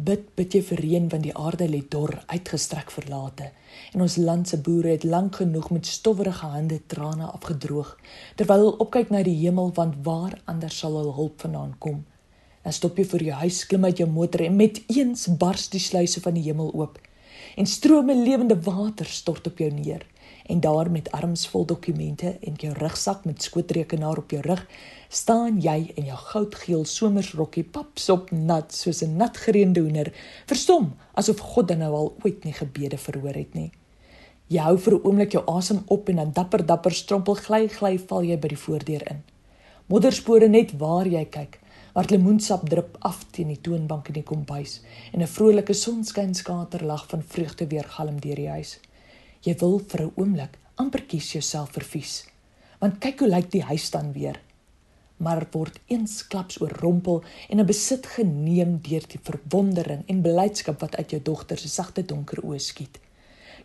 Bid bid jy vir reën want die aarde lê dor, uitgestrek verlate en ons land se boere het lank genoeg met stowwerige hande trane afgedroog terwyl hulle opkyk na die hemel want waar anders sal hulle hulp vandaan kom. Dan stop jy voor jou huis, klim uit jou motor en met eens bars die sluise van die hemel oop en strome lewende water stort op jou neer. En daar met arms vol dokumente en jou rugsak met skootrekenaar op jou rug staan jy in jou goudgeel somersrokkie papsop nat soos 'n nat gereende hoender verstom asof God dan nou al ooit nie gebede verhoor het nie. Jy hou vir 'n oomblik jou asem op en dan dapper dapper strompel gly gly val jy by die voordeur in. Modderspore net waar jy kyk waar lemoensap drup af teen die toonbank in die kombuis en 'n vrolike sonskynskater lag van vreugde weer galm deur die huis Jy wil vir 'n oomblik amper kies jouself vervies. Want kyk hoe lyk die huis dan weer. Maar word eensklaps oorrompel en 'n besit geneem deur die verwondering en blydskap wat uit jou dogter se sagte donker oë skiet.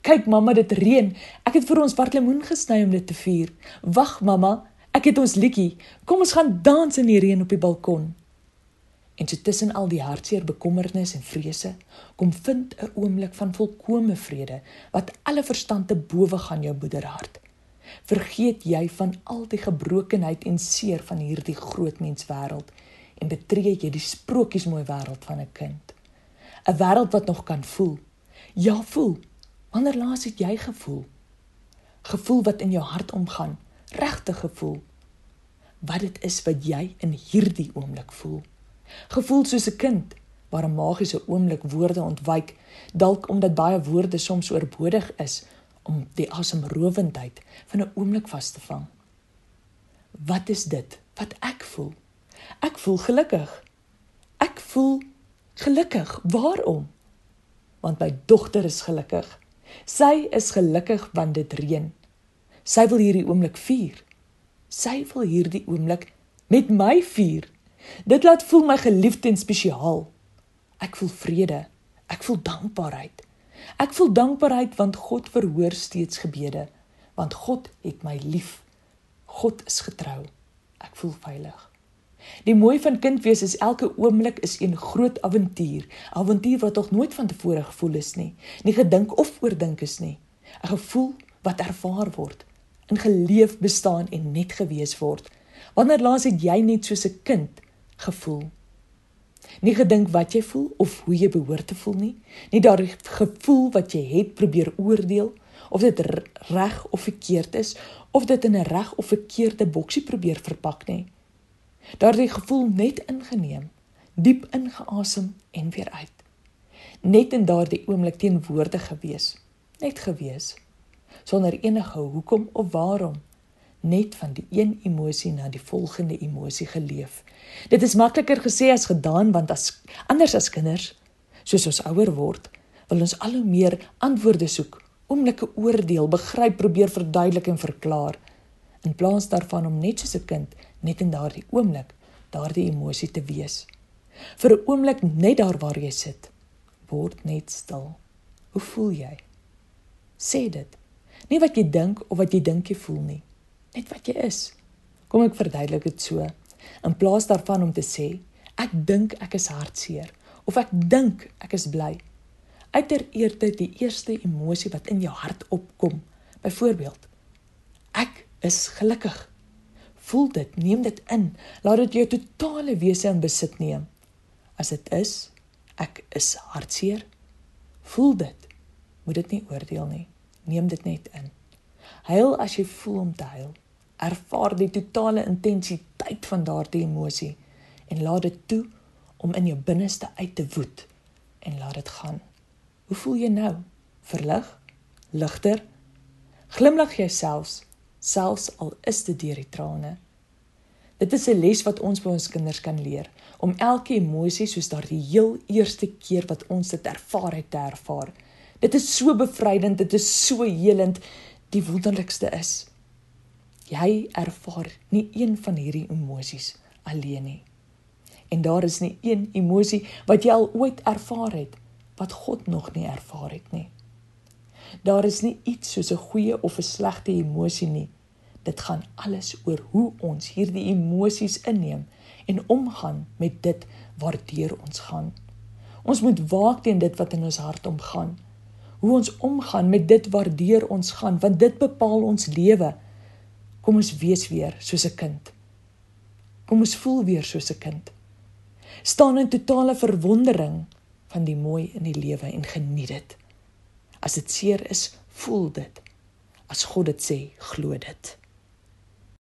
Kyk mamma, dit reën. Ek het vir ons wartlemoen gesny om dit te vier. Wag mamma, ek het ons liedjie. Kom ons gaan dans in die reën op die balkon. En so tussen al die hartseer bekommernis en vrese, kom vind 'n oomblik van volkomme vrede wat alle verstand te bowe gaan jou moederhart. Vergeet jy van al die gebrokenheid en seer van hierdie groot menswêreld en betree jy die sprokiesmooi wêreld van 'n kind. 'n Wêreld wat nog kan voel. Ja, voel. Wanneer laas het jy gevoel? Gevoel wat in jou hart omgaan, regte gevoel. Wat dit is wat jy in hierdie oomblik voel? Gevoel soos 'n kind waar 'n magiese oomblik woorde ontwyk dalk omdat baie woorde soms oorbodig is om die asemrowendheid van 'n oomblik vas te vang. Wat is dit wat ek voel? Ek voel gelukkig. Ek voel gelukkig. Waarom? Want my dogter is gelukkig. Sy is gelukkig want dit reën sy wil hierdie oomblik vier sy wil hierdie oomblik met my vier Dit laat voel my geliefd en spesiaal. Ek voel vrede. Ek voel dankbaarheid. Ek voel dankbaarheid want God verhoor steeds gebede, want God het my lief. God is getrou. Ek voel veilig. Die mooi van kind wees is elke oomblik is 'n groot avontuur, avontuur wat nog nooit van tevore gevoel is nie, nie gedink of oordink is nie. 'n Gevoel wat ervaar word, in geleef bestaan en net gewees word. Wanneer laas het jy net soos 'n kind gevoel. Nie gedink wat jy voel of hoe jy behoort te voel nie. Nie daardie gevoel wat jy het probeer oordeel of dit reg of verkeerd is of dit in 'n reg of verkeerde boksie probeer verpak nie. Daardie gevoel net ingeneem, diep ingeasem en weer uit. Net in daardie oomblik teenwoordig gewees, net gewees sonder enige hoekom of waarom net van die een emosie na die volgende emosie geleef. Dit is makliker gesê as gedaan want as anders as kinders, soos ons ouer word, wil ons al hoe meer antwoorde soek, oomblikke oordeel, begryp, probeer verduidelik en verklaar in plaas daarvan om net soos 'n kind net in daardie oomblik daardie emosie te wees. Vir 'n oomblik net daar waar jy sit, word net stil. Hoe voel jy? Sê dit. Nie wat jy dink of wat jy dink jy voel nie net wat jy is. Kom ek verduidelik dit so. In plaas daarvan om te sê ek dink ek is hartseer of ek dink ek is bly. Uiteerde die eerste emosie wat in jou hart opkom. Byvoorbeeld ek is gelukkig. Voel dit, neem dit in. Laat dit jou totale wese in besit neem. As dit is ek is hartseer. Voel dit. Moet dit nie oordeel nie. Neem dit net in. Huil as jy voel om te huil ervaar die totale intensiteit van daardie emosie en laat dit toe om in jou binneste uit te woed en laat dit gaan. Hoe voel jy nou? Verlig? Ligter? Glimlag jy selfs selfs al is dit deur die trane? Dit is 'n les wat ons by ons kinders kan leer om elke emosie soos daardie heel eerste keer wat ons dit ervaar het te ervaar. Dit is so bevrydend, dit is so helend, die wonderlikste is jy ervaar nie een van hierdie emosies alleen nie. En daar is nie een emosie wat jy al ooit ervaar het wat God nog nie ervaar het nie. Daar is nie iets soos 'n goeie of 'n slegte emosie nie. Dit gaan alles oor hoe ons hierdie emosies inneem en omgaan met dit waardeur ons gaan. Ons moet waak teen dit wat in ons hart omgaan. Hoe ons omgaan met dit waardeur ons gaan, want dit bepaal ons lewe. Kom ons wees weer soos 'n kind. Kom ons voel weer soos 'n kind. Staan in totale verwondering van die mooi in die lewe en geniet dit. As dit seer is, voel dit. As God dit sê, glo dit.